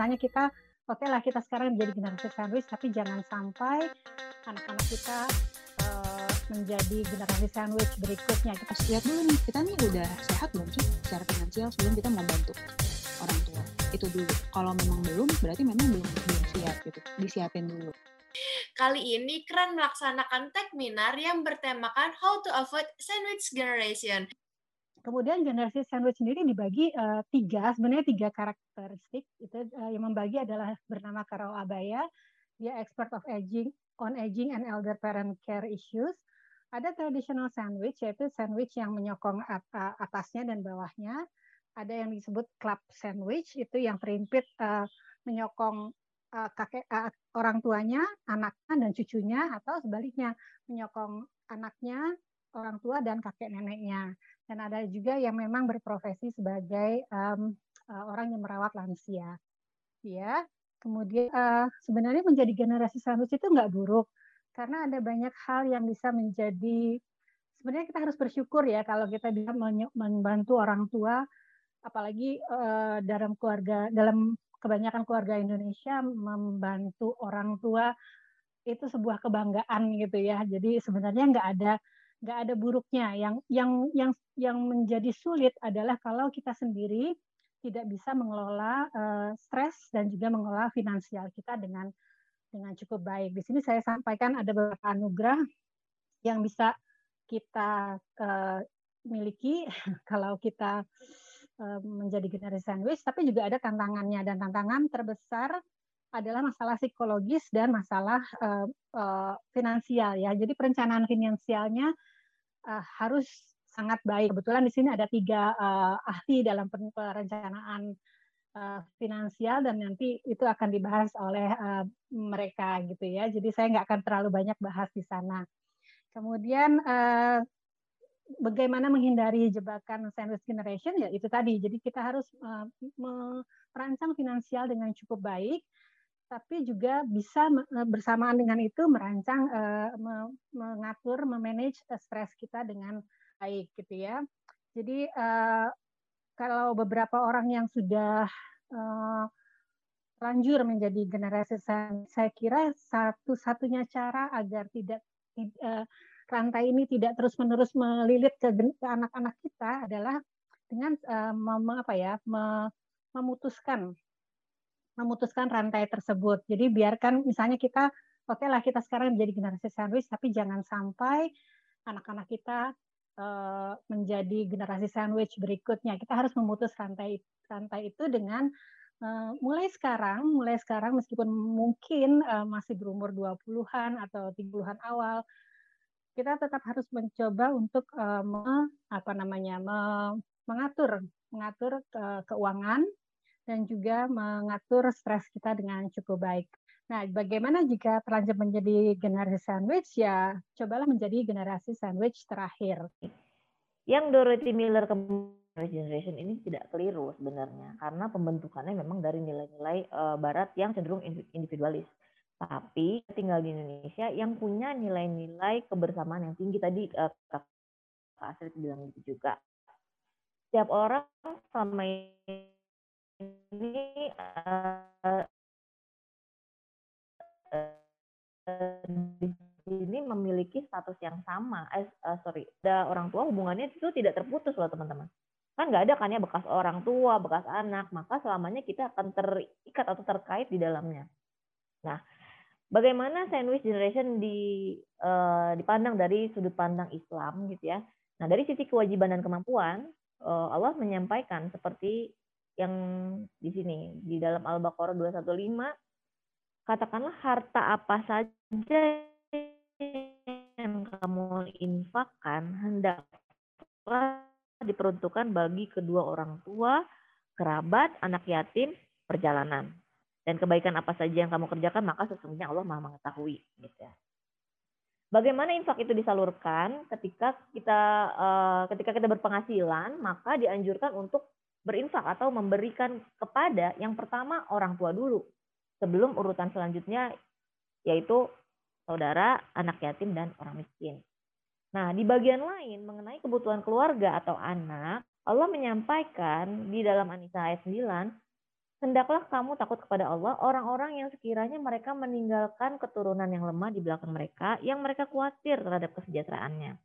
misalnya kita oke okay lah kita sekarang menjadi generasi sandwich tapi jangan sampai anak-anak kita uh, menjadi generasi sandwich berikutnya. Kita harus lihat dulu nih kita nih udah sehat belum sih secara finansial sebelum kita mau bantu orang tua? Itu dulu. Kalau memang belum berarti memang belum belum siap gitu. Disiapin dulu. Kali ini Keren melaksanakan webinar yang bertemakan How to Avoid Sandwich Generation. Kemudian generasi sandwich sendiri dibagi uh, tiga, sebenarnya tiga karakteristik. Itu uh, yang membagi adalah bernama Karol Abaya, dia expert of aging, on aging and elder parent care issues. Ada traditional sandwich, yaitu sandwich yang menyokong at atasnya dan bawahnya. Ada yang disebut club sandwich, itu yang terimpit uh, menyokong uh, kakek uh, orang tuanya, anaknya dan cucunya, atau sebaliknya menyokong anaknya, orang tua dan kakek neneknya dan ada juga yang memang berprofesi sebagai um, orang yang merawat lansia. Ya, kemudian uh, sebenarnya menjadi generasi sandwich itu nggak buruk karena ada banyak hal yang bisa menjadi sebenarnya kita harus bersyukur ya kalau kita bisa membantu orang tua, apalagi uh, dalam keluarga dalam kebanyakan keluarga Indonesia membantu orang tua itu sebuah kebanggaan gitu ya. Jadi sebenarnya nggak ada nggak ada buruknya. Yang yang yang yang menjadi sulit adalah kalau kita sendiri tidak bisa mengelola uh, stres dan juga mengelola finansial kita dengan dengan cukup baik. Di sini saya sampaikan ada beberapa anugerah yang bisa kita uh, miliki kalau kita uh, menjadi generasi sandwich, tapi juga ada tantangannya dan tantangan terbesar adalah masalah psikologis dan masalah uh, uh, finansial ya. Jadi perencanaan finansialnya uh, harus sangat baik. Kebetulan di sini ada tiga uh, ahli dalam perencanaan uh, finansial dan nanti itu akan dibahas oleh uh, mereka gitu ya. Jadi saya nggak akan terlalu banyak bahas di sana. Kemudian uh, bagaimana menghindari jebakan sandwich generation ya itu tadi. Jadi kita harus uh, merancang finansial dengan cukup baik tapi juga bisa eh, bersamaan dengan itu merancang, uh, mengatur, memanage stres kita dengan baik gitu ya. Jadi kalau beberapa orang yang sudah lanjur menjadi generasi saya kira satu-satunya cara agar tidak rantai ini tidak terus-menerus melilit ke anak-anak kita adalah dengan apa ya, memutuskan memutuskan rantai tersebut. Jadi biarkan misalnya kita oke okay lah kita sekarang menjadi generasi sandwich tapi jangan sampai anak-anak kita uh, menjadi generasi sandwich berikutnya. Kita harus memutus rantai rantai itu dengan uh, mulai sekarang, mulai sekarang meskipun mungkin uh, masih berumur 20-an atau 30-an awal kita tetap harus mencoba untuk uh, me, apa namanya me, mengatur mengatur uh, keuangan dan juga mengatur stres kita dengan cukup baik. Nah, bagaimana jika terlanjur menjadi generasi sandwich? Ya, cobalah menjadi generasi sandwich terakhir. Yang Dorothy Miller generation ini tidak keliru sebenarnya, karena pembentukannya memang dari nilai-nilai uh, Barat yang cenderung individualis. Tapi tinggal di Indonesia yang punya nilai-nilai kebersamaan yang tinggi tadi uh, Kak Astrid bilang gitu juga. Setiap orang ini uh, di sini memiliki status yang sama. Eh, uh, sorry, ada orang tua hubungannya itu tidak terputus loh teman-teman. Kan nggak ada kan ya bekas orang tua, bekas anak, maka selamanya kita akan terikat atau terkait di dalamnya. Nah, bagaimana sandwich generation di uh, dipandang dari sudut pandang Islam gitu ya. Nah, dari sisi kewajiban dan kemampuan, Allah menyampaikan seperti yang di sini di dalam Al-Baqarah 215 katakanlah harta apa saja yang kamu infakkan hendaklah diperuntukkan bagi kedua orang tua, kerabat, anak yatim, perjalanan. Dan kebaikan apa saja yang kamu kerjakan maka sesungguhnya Allah Maha mengetahui gitu ya. Bagaimana infak itu disalurkan ketika kita uh, ketika kita berpenghasilan maka dianjurkan untuk berinfak atau memberikan kepada yang pertama orang tua dulu sebelum urutan selanjutnya yaitu saudara, anak yatim dan orang miskin. Nah, di bagian lain mengenai kebutuhan keluarga atau anak, Allah menyampaikan di dalam An-Nisa ayat 9 Hendaklah kamu takut kepada Allah, orang-orang yang sekiranya mereka meninggalkan keturunan yang lemah di belakang mereka, yang mereka khawatir terhadap kesejahteraannya.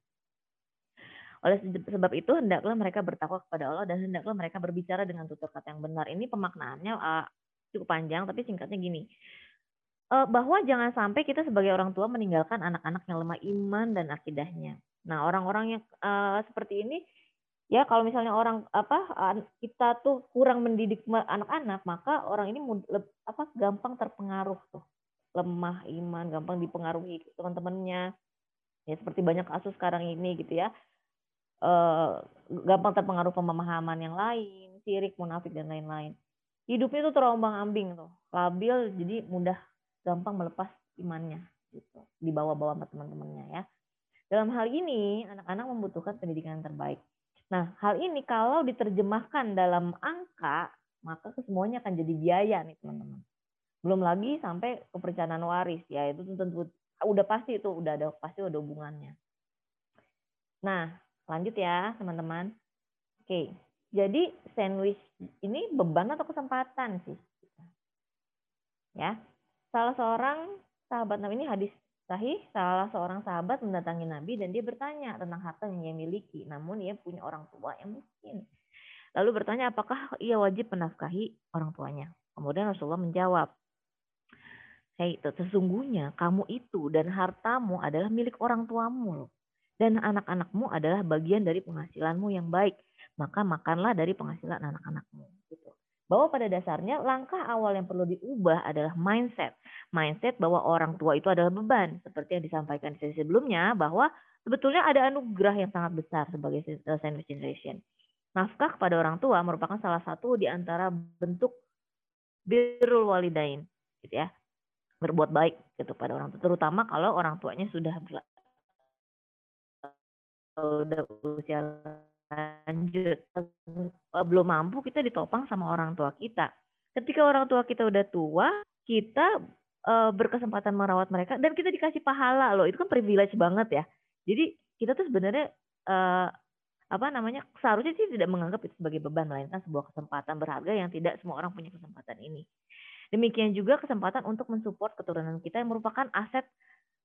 Oleh sebab itu, hendaklah mereka bertakwa kepada Allah dan hendaklah mereka berbicara dengan tutur kata yang benar. Ini pemaknaannya uh, cukup panjang, tapi singkatnya gini. Uh, bahwa jangan sampai kita sebagai orang tua meninggalkan anak-anak yang lemah iman dan akidahnya. Nah, orang-orang yang uh, seperti ini ya kalau misalnya orang apa kita tuh kurang mendidik anak-anak maka orang ini apa gampang terpengaruh tuh lemah iman gampang dipengaruhi teman-temannya ya seperti banyak kasus sekarang ini gitu ya e, gampang terpengaruh pemahaman yang lain sirik munafik dan lain-lain. Hidupnya tuh terombang ambing tuh labil jadi mudah gampang melepas imannya gitu. Dibawa-bawa sama teman-temannya ya. Dalam hal ini anak-anak membutuhkan pendidikan yang terbaik. Nah, hal ini kalau diterjemahkan dalam angka, maka kesemuanya akan jadi biaya nih teman-teman. Belum lagi sampai ke perencanaan waris, ya. Itu tentu udah pasti itu udah ada pasti ada hubungannya. Nah, lanjut ya teman-teman. Oke, jadi sandwich ini beban atau kesempatan sih? Ya, salah seorang sahabat Nabi ini hadis Sahih, salah seorang sahabat mendatangi Nabi dan dia bertanya tentang harta yang ia miliki. Namun ia punya orang tua yang miskin. Lalu bertanya apakah ia wajib menafkahi orang tuanya. Kemudian Rasulullah menjawab, Hei, sesungguhnya kamu itu dan hartamu adalah milik orang tuamu. Dan anak-anakmu adalah bagian dari penghasilanmu yang baik. Maka makanlah dari penghasilan anak-anakmu. Gitu bahwa pada dasarnya langkah awal yang perlu diubah adalah mindset. Mindset bahwa orang tua itu adalah beban. Seperti yang disampaikan di sesi sebelumnya bahwa sebetulnya ada anugerah yang sangat besar sebagai eh, sandwich generation. Nafkah kepada orang tua merupakan salah satu di antara bentuk birrul walidain gitu ya. Berbuat baik gitu pada orang tua, terutama kalau orang tuanya sudah sudah usia lanjut eh, belum mampu kita ditopang sama orang tua kita. Ketika orang tua kita udah tua, kita uh, berkesempatan merawat mereka dan kita dikasih pahala loh. Itu kan privilege banget ya. Jadi kita tuh sebenarnya uh, apa namanya seharusnya sih tidak menganggap itu sebagai beban melainkan sebuah kesempatan berharga yang tidak semua orang punya kesempatan ini. Demikian juga kesempatan untuk mensupport keturunan kita yang merupakan aset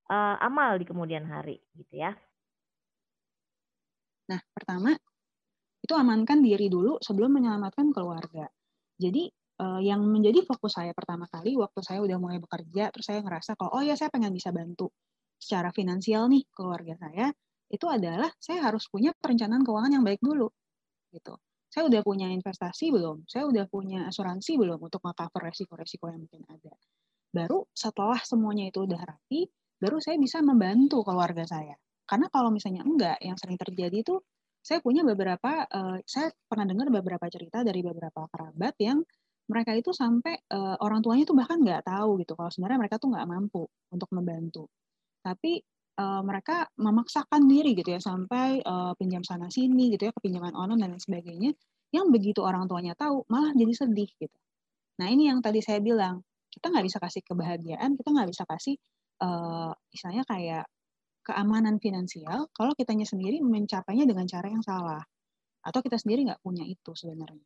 uh, amal di kemudian hari gitu ya. Nah, pertama itu amankan diri dulu sebelum menyelamatkan keluarga. Jadi uh, yang menjadi fokus saya pertama kali waktu saya udah mulai bekerja, terus saya ngerasa kalau oh ya saya pengen bisa bantu secara finansial nih keluarga saya, itu adalah saya harus punya perencanaan keuangan yang baik dulu, gitu. Saya udah punya investasi belum? Saya udah punya asuransi belum untuk nge-cover resiko-resiko yang mungkin ada. Baru setelah semuanya itu udah rapi, baru saya bisa membantu keluarga saya. Karena kalau misalnya enggak, yang sering terjadi itu saya punya beberapa, uh, saya pernah dengar beberapa cerita dari beberapa kerabat yang mereka itu sampai uh, orang tuanya itu bahkan nggak tahu gitu kalau sebenarnya mereka tuh nggak mampu untuk membantu. Tapi uh, mereka memaksakan diri gitu ya sampai uh, pinjam sana sini gitu ya kepinjaman online dan sebagainya. Yang begitu orang tuanya tahu malah jadi sedih gitu. Nah ini yang tadi saya bilang kita nggak bisa kasih kebahagiaan, kita nggak bisa kasih uh, misalnya kayak keamanan finansial kalau kitanya sendiri mencapainya dengan cara yang salah. Atau kita sendiri nggak punya itu sebenarnya.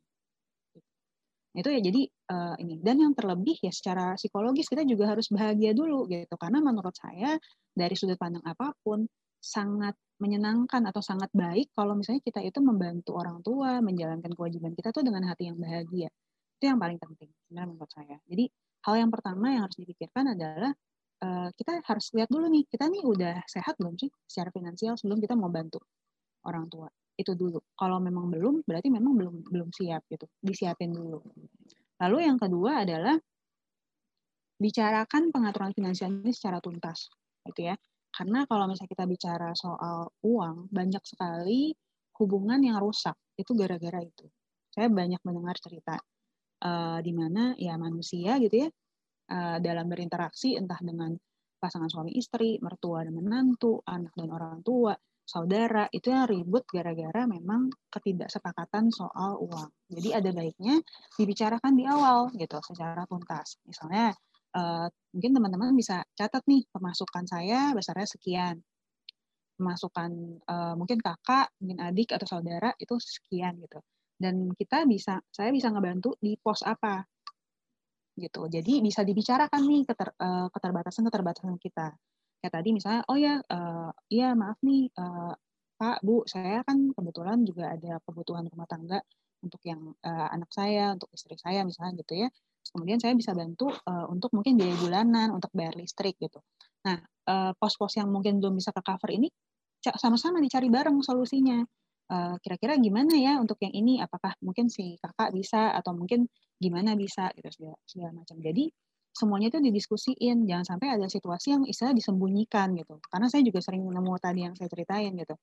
Itu ya jadi uh, ini. Dan yang terlebih ya secara psikologis kita juga harus bahagia dulu gitu. Karena menurut saya dari sudut pandang apa pun sangat menyenangkan atau sangat baik kalau misalnya kita itu membantu orang tua menjalankan kewajiban kita tuh dengan hati yang bahagia. Itu yang paling penting sebenarnya menurut saya. Jadi hal yang pertama yang harus dipikirkan adalah Eh, kita harus lihat dulu nih, kita nih udah sehat belum sih secara finansial sebelum kita mau bantu orang tua. Itu dulu. Kalau memang belum, berarti memang belum belum siap gitu. Disiapin dulu. Lalu yang kedua adalah bicarakan pengaturan finansial ini secara tuntas, gitu ya. Karena kalau misalnya kita bicara soal uang, banyak sekali hubungan yang rusak. Itu gara-gara itu. Saya banyak mendengar cerita uh, di mana ya manusia gitu ya uh, dalam berinteraksi entah dengan pasangan suami istri, mertua dan menantu, anak dan orang tua, saudara, itu yang ribut gara-gara memang ketidaksepakatan soal uang. Jadi ada baiknya dibicarakan di awal gitu secara tuntas. Misalnya uh, mungkin teman-teman bisa catat nih pemasukan saya besarnya sekian. Pemasukan uh, mungkin kakak, mungkin adik atau saudara itu sekian gitu. Dan kita bisa saya bisa ngebantu di pos apa gitu. Jadi bisa dibicarakan nih keter, uh, keterbatasan-keterbatasan kita. Kayak tadi misalnya, oh ya, uh, iya maaf nih uh, Pak, Bu, saya kan kebetulan juga ada kebutuhan rumah tangga untuk yang uh, anak saya, untuk istri saya misalnya gitu ya. kemudian saya bisa bantu uh, untuk mungkin biaya bulanan, untuk bayar listrik gitu. Nah, pos-pos uh, yang mungkin belum bisa ke cover ini sama-sama dicari bareng solusinya. Kira-kira uh, gimana ya untuk yang ini? Apakah mungkin si kakak bisa atau mungkin gimana bisa gitu segala, segala macam. Jadi semuanya itu didiskusiin, jangan sampai ada situasi yang istilah disembunyikan gitu. Karena saya juga sering nemu tadi yang saya ceritain gitu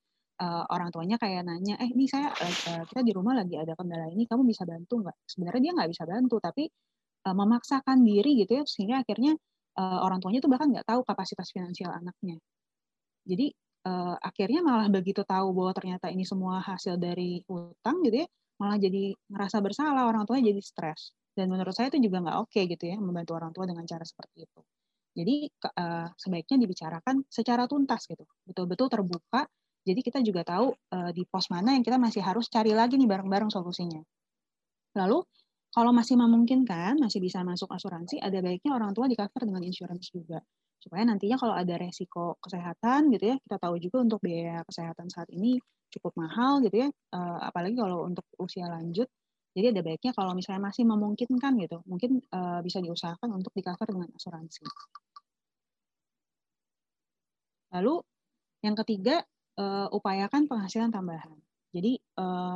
uh, orang tuanya kayak nanya, eh ini saya uh, kita di rumah lagi ada kendala ini, kamu bisa bantu nggak? Sebenarnya dia nggak bisa bantu, tapi uh, memaksakan diri gitu ya, sehingga akhirnya uh, orang tuanya tuh bahkan nggak tahu kapasitas finansial anaknya. Jadi uh, akhirnya malah begitu tahu bahwa ternyata ini semua hasil dari hutang gitu ya, malah jadi ngerasa bersalah orang tuanya jadi stres. Dan menurut saya itu juga nggak oke okay gitu ya, membantu orang tua dengan cara seperti itu. Jadi uh, sebaiknya dibicarakan secara tuntas gitu, betul-betul terbuka jadi kita juga tahu uh, di pos mana yang kita masih harus cari lagi nih bareng-bareng solusinya. Lalu kalau masih memungkinkan, masih bisa masuk asuransi, ada baiknya orang tua di cover dengan insurance juga. Supaya nantinya kalau ada resiko kesehatan gitu ya, kita tahu juga untuk biaya kesehatan saat ini cukup mahal gitu ya, uh, apalagi kalau untuk usia lanjut. Jadi ada baiknya kalau misalnya masih memungkinkan gitu, mungkin uh, bisa diusahakan untuk di cover dengan asuransi. Lalu yang ketiga, uh, upayakan penghasilan tambahan. Jadi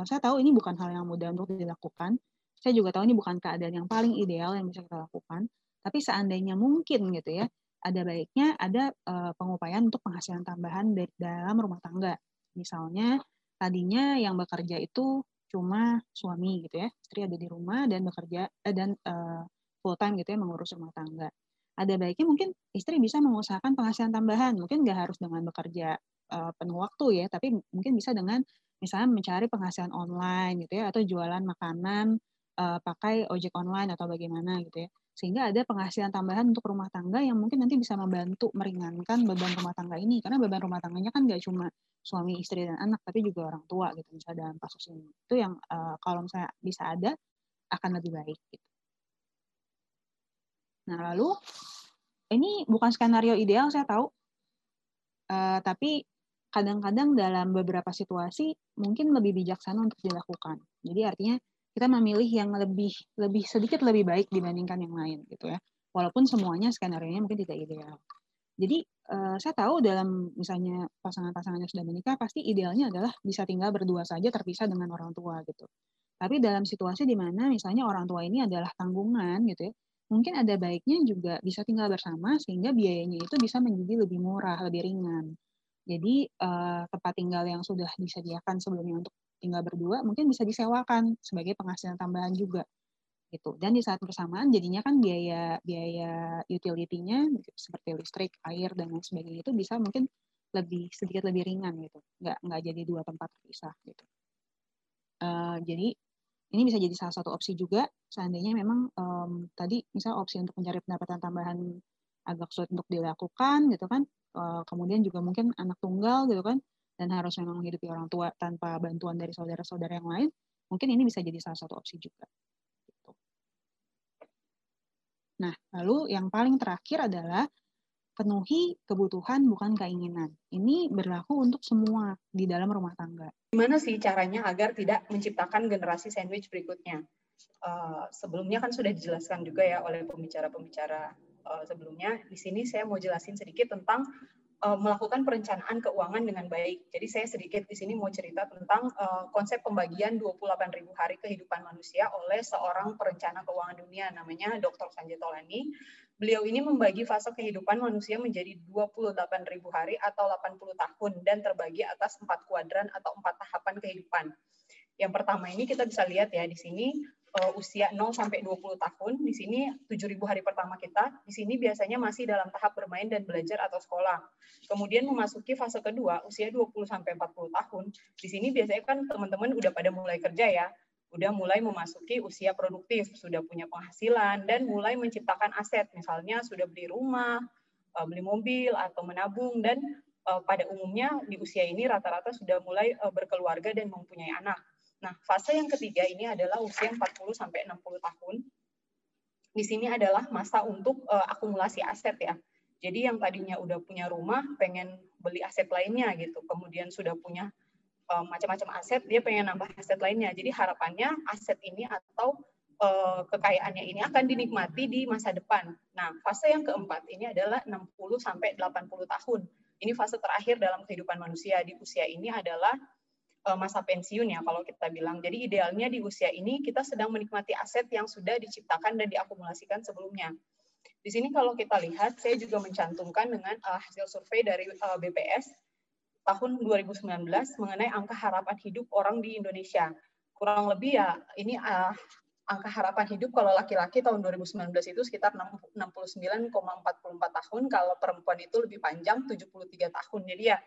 saya tahu ini bukan hal yang mudah untuk dilakukan. Saya juga tahu ini bukan keadaan yang paling ideal yang bisa kita lakukan. Tapi seandainya mungkin gitu ya, ada baiknya ada uh, pengupayaan untuk penghasilan tambahan dari dalam rumah tangga. Misalnya tadinya yang bekerja itu cuma suami gitu ya, istri ada di rumah dan bekerja eh, dan uh, full time gitu ya mengurus rumah tangga. Ada baiknya mungkin istri bisa mengusahakan penghasilan tambahan, mungkin nggak harus dengan bekerja uh, penuh waktu ya, tapi mungkin bisa dengan misalnya mencari penghasilan online gitu ya, atau jualan makanan uh, pakai ojek online atau bagaimana gitu ya, sehingga ada penghasilan tambahan untuk rumah tangga yang mungkin nanti bisa membantu meringankan beban rumah tangga ini, karena beban rumah tangganya kan nggak cuma suami, istri dan anak, tapi juga orang tua gitu misalnya dalam kasus ini. Itu yang uh, kalau misalnya bisa ada akan lebih baik gitu. Nah lalu ini bukan skenario ideal saya tahu, uh, tapi kadang-kadang dalam beberapa situasi mungkin lebih bijaksana untuk dilakukan. Jadi artinya kita memilih yang lebih lebih sedikit lebih baik dibandingkan yang lain gitu ya. Walaupun semuanya skenario-nya mungkin tidak ideal. Jadi uh, saya tahu dalam misalnya pasangan-pasangan yang sudah menikah pasti idealnya adalah bisa tinggal berdua saja terpisah dengan orang tua gitu. Tapi dalam situasi di mana misalnya orang tua ini adalah tanggungan gitu ya, mungkin ada baiknya juga bisa tinggal bersama sehingga biayanya itu bisa menjadi lebih murah, lebih ringan. Jadi uh, tempat tinggal yang sudah disediakan sebelumnya untuk tinggal berdua mungkin bisa disewakan sebagai penghasilan tambahan juga gitu. Dan di saat bersamaan jadinya kan biaya biaya utility-nya seperti listrik, air dan lain sebagainya itu bisa mungkin lebih sedikit lebih ringan gitu. Nggak nggak jadi dua tempat terpisah gitu. Uh, jadi ini bisa jadi salah satu opsi juga seandainya memang um, tadi misal opsi untuk mencari pendapatan tambahan agak sulit untuk dilakukan gitu kan Eh, kemudian juga mungkin anak tunggal gitu kan dan harus memang menghidupi orang tua tanpa bantuan dari saudara-saudara yang lain mungkin ini bisa jadi salah satu opsi juga. Gitu. nah lalu yang paling terakhir adalah penuhi kebutuhan bukan keinginan. Ini berlaku untuk semua di dalam rumah tangga. Gimana sih caranya agar tidak menciptakan generasi sandwich berikutnya? Uh, sebelumnya kan sudah dijelaskan juga ya oleh pembicara-pembicara uh, sebelumnya, di sini saya mau jelasin sedikit tentang uh, melakukan perencanaan keuangan dengan baik. Jadi saya sedikit di sini mau cerita tentang uh, konsep pembagian 28.000 hari kehidupan manusia oleh seorang perencana keuangan dunia namanya Dr. Sanjay Tolani. Beliau ini membagi fase kehidupan manusia menjadi 28.000 hari atau 80 tahun dan terbagi atas empat kuadran atau empat tahapan kehidupan. Yang pertama ini kita bisa lihat ya di sini uh, usia 0 sampai 20 tahun. Di sini 7.000 hari pertama kita, di sini biasanya masih dalam tahap bermain dan belajar atau sekolah. Kemudian memasuki fase kedua, usia 20 sampai 40 tahun. Di sini biasanya kan teman-teman udah pada mulai kerja ya, udah mulai memasuki usia produktif, sudah punya penghasilan dan mulai menciptakan aset, misalnya sudah beli rumah, eh, beli mobil atau menabung dan eh, pada umumnya di usia ini rata-rata sudah mulai berkeluarga dan mempunyai anak. Nah, fase yang ketiga ini adalah usia 40 sampai 60 tahun. di sini adalah masa untuk uh, akumulasi aset ya. Jadi yang tadinya udah punya rumah pengen beli aset lainnya gitu, kemudian sudah punya uh, macam-macam aset, dia pengen nambah aset lainnya. Jadi harapannya aset ini atau uh, kekayaannya ini akan dinikmati di masa depan. Nah, fase yang keempat ini adalah 60 sampai 80 tahun. Ini fase terakhir dalam kehidupan manusia di usia ini adalah masa pensiun ya kalau kita bilang. Jadi idealnya di usia ini kita sedang menikmati aset yang sudah diciptakan dan diakumulasikan sebelumnya. Di sini kalau kita lihat, saya juga mencantumkan dengan uh, hasil survei dari eh, BPS tahun 2019 mengenai angka harapan hidup orang di Indonesia. Kurang lebih ya ini angka harapan hidup kalau laki-laki tahun 2019 itu sekitar 69,44 tahun, kalau perempuan itu lebih panjang 73 tahun. Jadi ya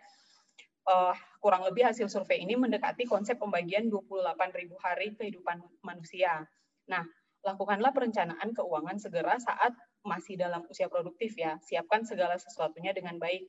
uh, kurang lebih hasil survei ini mendekati konsep pembagian 28.000 hari kehidupan manusia. Nah, lakukanlah perencanaan keuangan segera saat masih dalam usia produktif ya. Siapkan segala sesuatunya dengan baik.